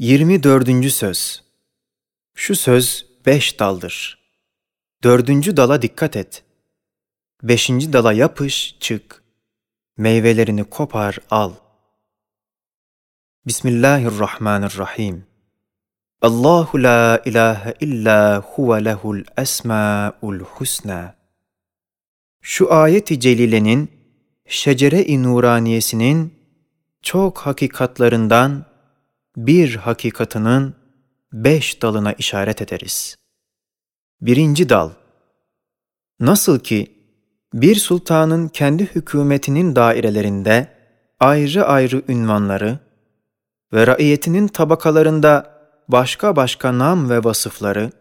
24. Söz Şu söz beş daldır. Dördüncü dala dikkat et. Beşinci dala yapış, çık. Meyvelerini kopar, al. Bismillahirrahmanirrahim. Allahu la ilahe illa huve lehul esma'ul husna. Şu ayet-i celilenin, şecere-i nuraniyesinin çok hakikatlarından bir hakikatının beş dalına işaret ederiz. Birinci dal Nasıl ki bir sultanın kendi hükümetinin dairelerinde ayrı ayrı ünvanları ve raiyetinin tabakalarında başka başka nam ve vasıfları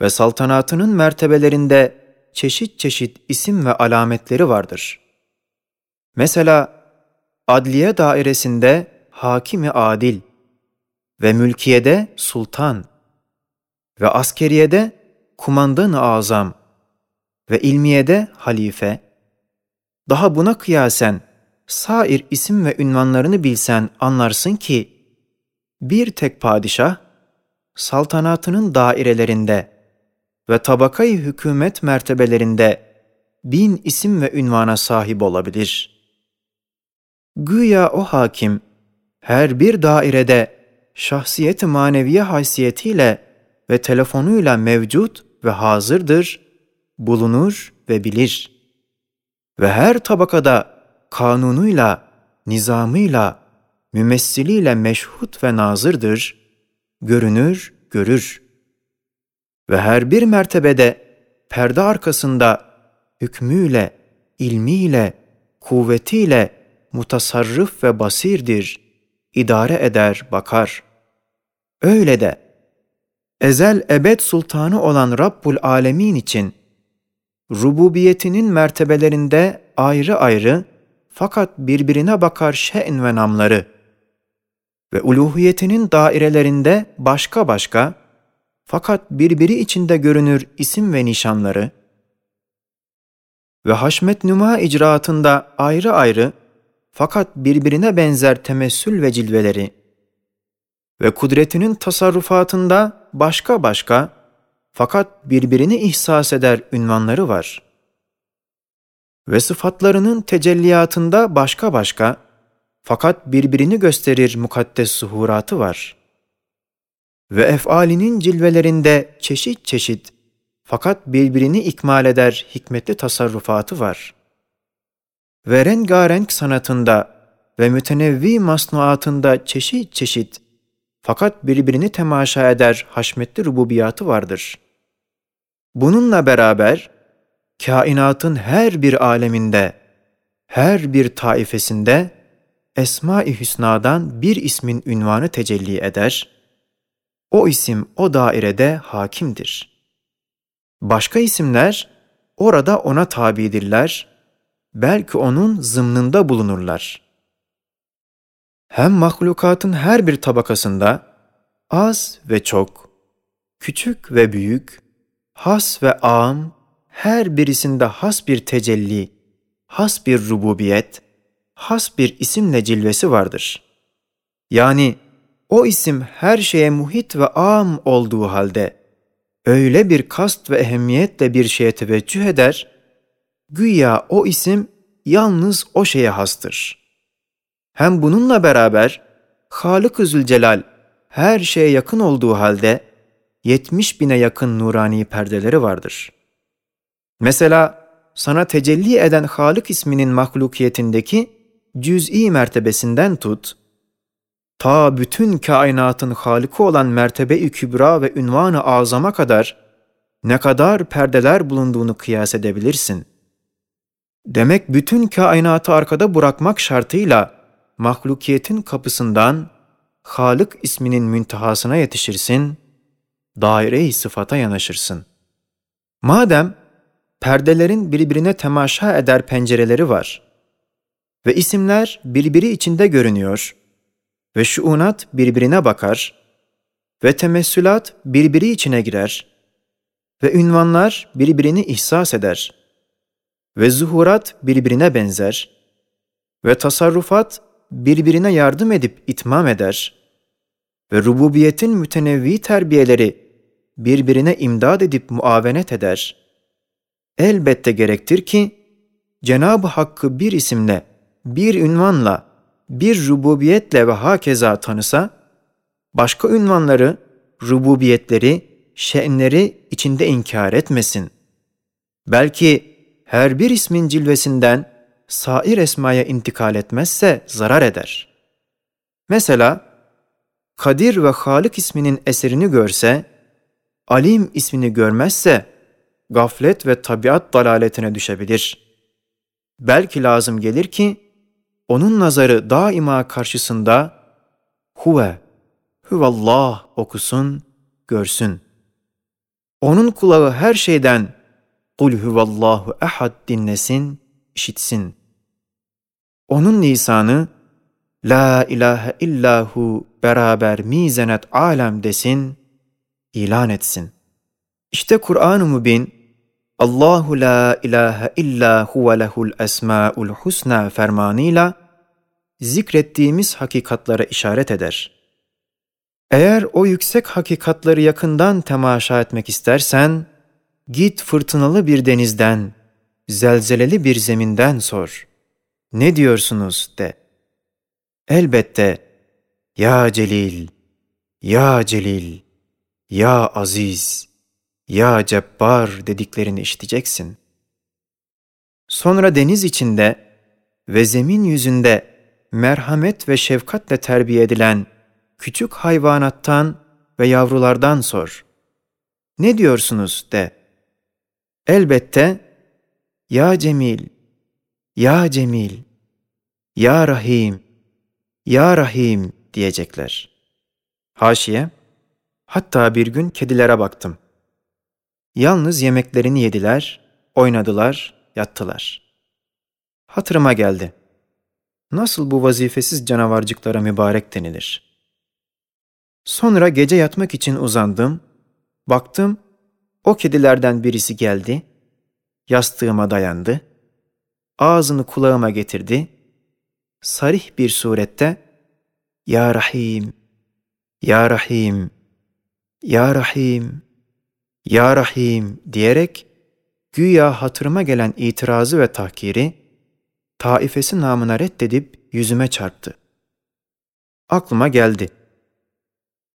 ve saltanatının mertebelerinde çeşit çeşit isim ve alametleri vardır. Mesela adliye dairesinde hakimi adil ve mülkiyede sultan ve askeriyede kumandan-ı azam ve ilmiyede halife, daha buna kıyasen sair isim ve ünvanlarını bilsen anlarsın ki, bir tek padişah, saltanatının dairelerinde ve tabakayı hükümet mertebelerinde bin isim ve ünvana sahip olabilir. Güya o hakim, her bir dairede şahsiyet-i maneviye haysiyetiyle ve telefonuyla mevcut ve hazırdır, bulunur ve bilir. Ve her tabakada kanunuyla, nizamıyla, mümessiliyle meşhut ve nazırdır, görünür, görür. Ve her bir mertebede perde arkasında hükmüyle, ilmiyle, kuvvetiyle mutasarrıf ve basirdir, idare eder, bakar. Öyle de ezel ebed sultanı olan Rabbul Alemin için rububiyetinin mertebelerinde ayrı ayrı fakat birbirine bakar şe'n ve namları ve uluhiyetinin dairelerinde başka başka fakat birbiri içinde görünür isim ve nişanları ve haşmet nüma icraatında ayrı ayrı fakat birbirine benzer temessül ve cilveleri ve kudretinin tasarrufatında başka başka fakat birbirini ihsas eder ünvanları var. Ve sıfatlarının tecelliyatında başka başka fakat birbirini gösterir mukaddes suhuratı var. Ve efalinin cilvelerinde çeşit çeşit fakat birbirini ikmal eder hikmetli tasarrufatı var.'' Ve rengarenk sanatında ve mütenevvi masnuatında çeşit çeşit fakat birbirini temaşa eder haşmetli rububiyatı vardır. Bununla beraber kainatın her bir aleminde, her bir taifesinde Esma-i Hüsna'dan bir ismin ünvanı tecelli eder. O isim o dairede hakimdir. Başka isimler orada ona tabidirler belki onun zımnında bulunurlar. Hem mahlukatın her bir tabakasında az ve çok, küçük ve büyük, has ve am, her birisinde has bir tecelli, has bir rububiyet, has bir isimle cilvesi vardır. Yani o isim her şeye muhit ve am olduğu halde öyle bir kast ve ehemmiyetle bir şeye teveccüh eder Güya o isim yalnız o şeye hastır. Hem bununla beraber Halık-ı Zülcelal her şeye yakın olduğu halde 70 bine yakın nurani perdeleri vardır. Mesela sana tecelli eden Halık isminin mahlukiyetindeki cüz'i mertebesinden tut, ta bütün kainatın Halık'ı olan mertebe-i kübra ve ünvan-ı azama kadar ne kadar perdeler bulunduğunu kıyas edebilirsin.'' Demek bütün kainatı arkada bırakmak şartıyla mahlukiyetin kapısından Halık isminin müntehasına yetişirsin, daire-i sıfata yanaşırsın. Madem perdelerin birbirine temaşa eder pencereleri var ve isimler birbiri içinde görünüyor ve şuunat birbirine bakar ve temessülat birbiri içine girer ve ünvanlar birbirini ihsas eder.'' Ve zuhurat birbirine benzer ve tasarrufat birbirine yardım edip itmam eder ve rububiyetin mütenevvi terbiyeleri birbirine imdad edip muavenet eder, elbette gerektir ki Cenab-ı Hakk'ı bir isimle, bir ünvanla, bir rububiyetle ve hakeza tanısa, başka ünvanları, rububiyetleri, şe'nleri içinde inkar etmesin. Belki her bir ismin cilvesinden sair esmaya intikal etmezse zarar eder. Mesela, Kadir ve Halik isminin eserini görse, Alim ismini görmezse, gaflet ve tabiat dalaletine düşebilir. Belki lazım gelir ki, onun nazarı daima karşısında huve, huvallah okusun, görsün. Onun kulağı her şeyden kul huvallahu ehad dinlesin, işitsin. Onun lisanı la ilahe illahu beraber mizenet alem desin, ilan etsin. İşte Kur'an-ı Mübin Allahu la ilahe illa huve lehul esmaul husna fermanıyla zikrettiğimiz hakikatlara işaret eder. Eğer o yüksek hakikatları yakından temaşa etmek istersen, git fırtınalı bir denizden, zelzeleli bir zeminden sor. Ne diyorsunuz de. Elbette, ya Celil, ya Celil, ya Aziz, ya Cebbar dediklerini işiteceksin. Sonra deniz içinde ve zemin yüzünde merhamet ve şefkatle terbiye edilen küçük hayvanattan ve yavrulardan sor. Ne diyorsunuz de. Elbette, Ya Cemil, Ya Cemil, Ya Rahim, Ya Rahim diyecekler. Haşiye, hatta bir gün kedilere baktım. Yalnız yemeklerini yediler, oynadılar, yattılar. Hatırıma geldi. Nasıl bu vazifesiz canavarcıklara mübarek denilir? Sonra gece yatmak için uzandım, baktım, o kedilerden birisi geldi, yastığıma dayandı, ağzını kulağıma getirdi, sarih bir surette, Ya Rahim, Ya Rahim, Ya Rahim, Ya Rahim diyerek güya hatırıma gelen itirazı ve tahkiri taifesi namına reddedip yüzüme çarptı. Aklıma geldi.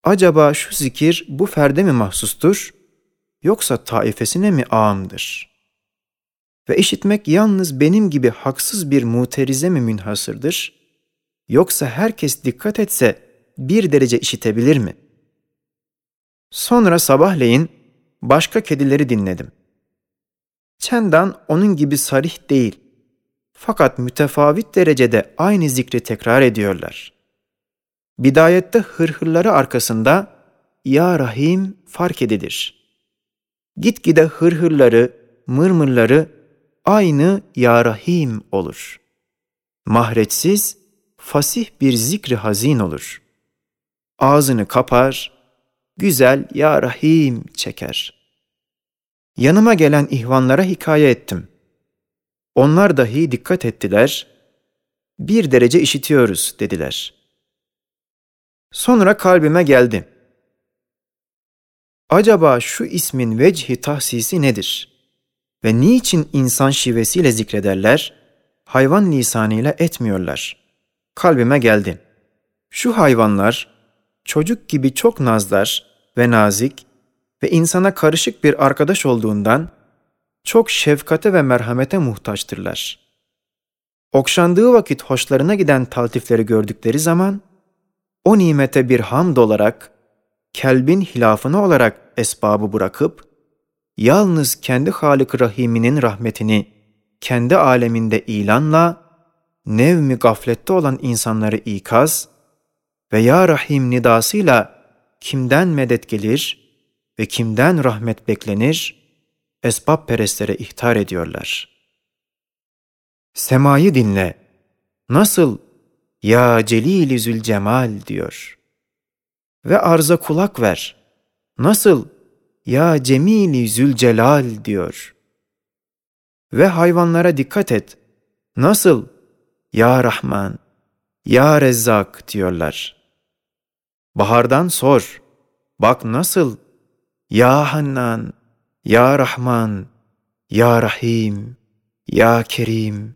Acaba şu zikir bu ferde mi mahsustur yoksa taifesine mi ağımdır? Ve işitmek yalnız benim gibi haksız bir muterize mi münhasırdır yoksa herkes dikkat etse bir derece işitebilir mi? Sonra sabahleyin başka kedileri dinledim. Çendan onun gibi sarih değil. Fakat mütefavit derecede aynı zikri tekrar ediyorlar. Bidayette hırhırları arkasında Ya Rahim fark edilir. Gitgide hırhırları, mırmırları aynı Ya Rahim olur. Mahreçsiz, fasih bir zikri hazin olur. Ağzını kapar, güzel Ya Rahim çeker. Yanıma gelen ihvanlara hikaye ettim. Onlar dahi dikkat ettiler. Bir derece işitiyoruz dediler. Sonra kalbime geldi. Acaba şu ismin vecihi tahsisi nedir? Ve niçin insan şivesiyle zikrederler, hayvan lisanıyla etmiyorlar? Kalbime geldi. Şu hayvanlar, çocuk gibi çok nazlar ve nazik ve insana karışık bir arkadaş olduğundan çok şefkate ve merhamete muhtaçtırlar. Okşandığı vakit hoşlarına giden taltifleri gördükleri zaman, o nimete bir hamd olarak, kelbin hilafını olarak esbabı bırakıp, yalnız kendi Halık Rahim'inin rahmetini kendi aleminde ilanla, nevmi gaflette olan insanları ikaz ve Ya Rahim nidasıyla kimden medet gelir ve kimden rahmet beklenir, esbab perestlere ihtar ediyorlar. Semayı dinle, nasıl ya Celil-i Zülcemal diyor. Ve arza kulak ver. Nasıl? Ya Cemil-i Zülcelal diyor. Ve hayvanlara dikkat et. Nasıl? Ya Rahman, Ya Rezzak diyorlar. Bahardan sor. Bak nasıl? Ya Hannan, Ya Rahman, Ya Rahim, Ya Kerim,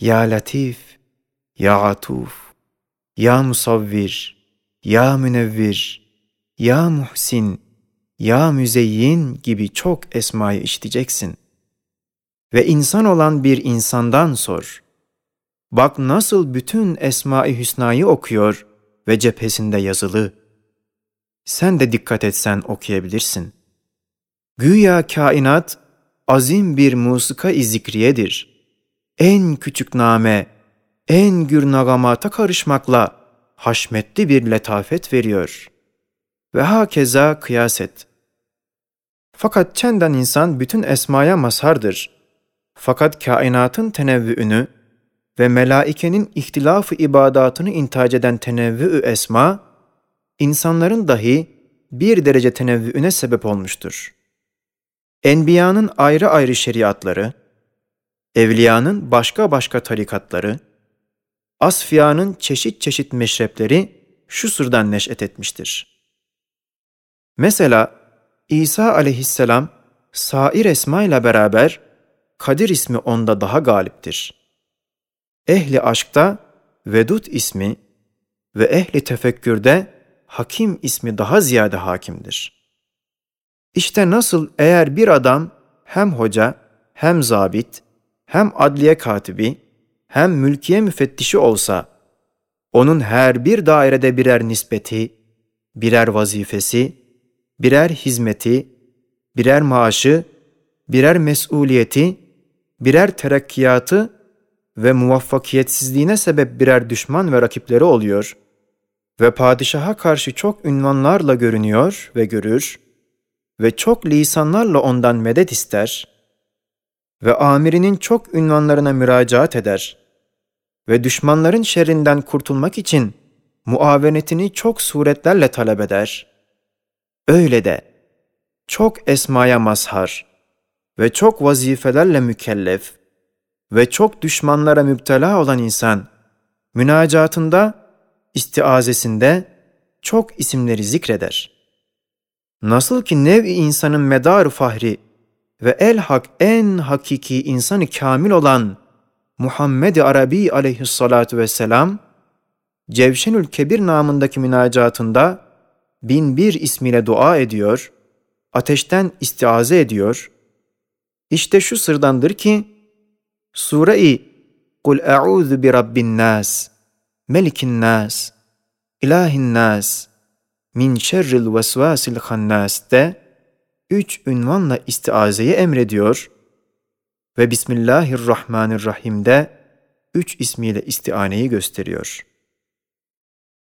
Ya Latif, Ya Atuf, Ya Musavvir, Ya Münevvir, Ya Muhsin, Ya Müzeyyin gibi çok esmayı işiteceksin. Ve insan olan bir insandan sor. Bak nasıl bütün Esma-i Hüsna'yı okuyor ve cephesinde yazılı. Sen de dikkat etsen okuyabilirsin. Güya kainat azim bir musika-i zikriyedir. En küçük name, en gür nagamata karışmakla haşmetli bir letafet veriyor. Ve hakeza kıyas et. Fakat çenden insan bütün esmaya mazhardır. Fakat kainatın tenevvüünü ve melaikenin ihtilafı ibadatını intac eden tenevvü esma, insanların dahi bir derece tenevvüüne sebep olmuştur. Enbiyanın ayrı ayrı şeriatları, evliyanın başka başka tarikatları, asfiyanın çeşit çeşit meşrepleri şu sırdan neş'et etmiştir. Mesela İsa aleyhisselam sair esma ile beraber Kadir ismi onda daha galiptir. Ehli aşkta Vedud ismi ve ehli tefekkürde Hakim ismi daha ziyade hakimdir. İşte nasıl eğer bir adam hem hoca, hem zabit, hem adliye katibi, hem mülkiye müfettişi olsa, onun her bir dairede birer nispeti, birer vazifesi, birer hizmeti, birer maaşı, birer mesuliyeti, birer terakkiyatı ve muvaffakiyetsizliğine sebep birer düşman ve rakipleri oluyor ve padişaha karşı çok ünvanlarla görünüyor ve görür ve çok lisanlarla ondan medet ister ve amirinin çok ünvanlarına müracaat eder ve düşmanların şerrinden kurtulmak için muavenetini çok suretlerle talep eder. Öyle de çok esmaya mazhar ve çok vazifelerle mükellef ve çok düşmanlara müptela olan insan, münacatında, istiazesinde çok isimleri zikreder. Nasıl ki nev-i insanın medar fahri ve el-hak en hakiki insanı kamil olan Muhammed-i Arabi aleyhissalatu vesselam, Cevşenül Kebir namındaki münacatında bin bir ismiyle dua ediyor, ateşten istiaze ediyor. İşte şu sırdandır ki, Sure-i Kul e'udhu bi rabbin nas, melikin nas, ilahin nas, min şerril vesvasil hannas'te üç ünvanla istiazeyi emrediyor ve Bismillahirrahmanirrahim'de üç ismiyle istianeyi gösteriyor.''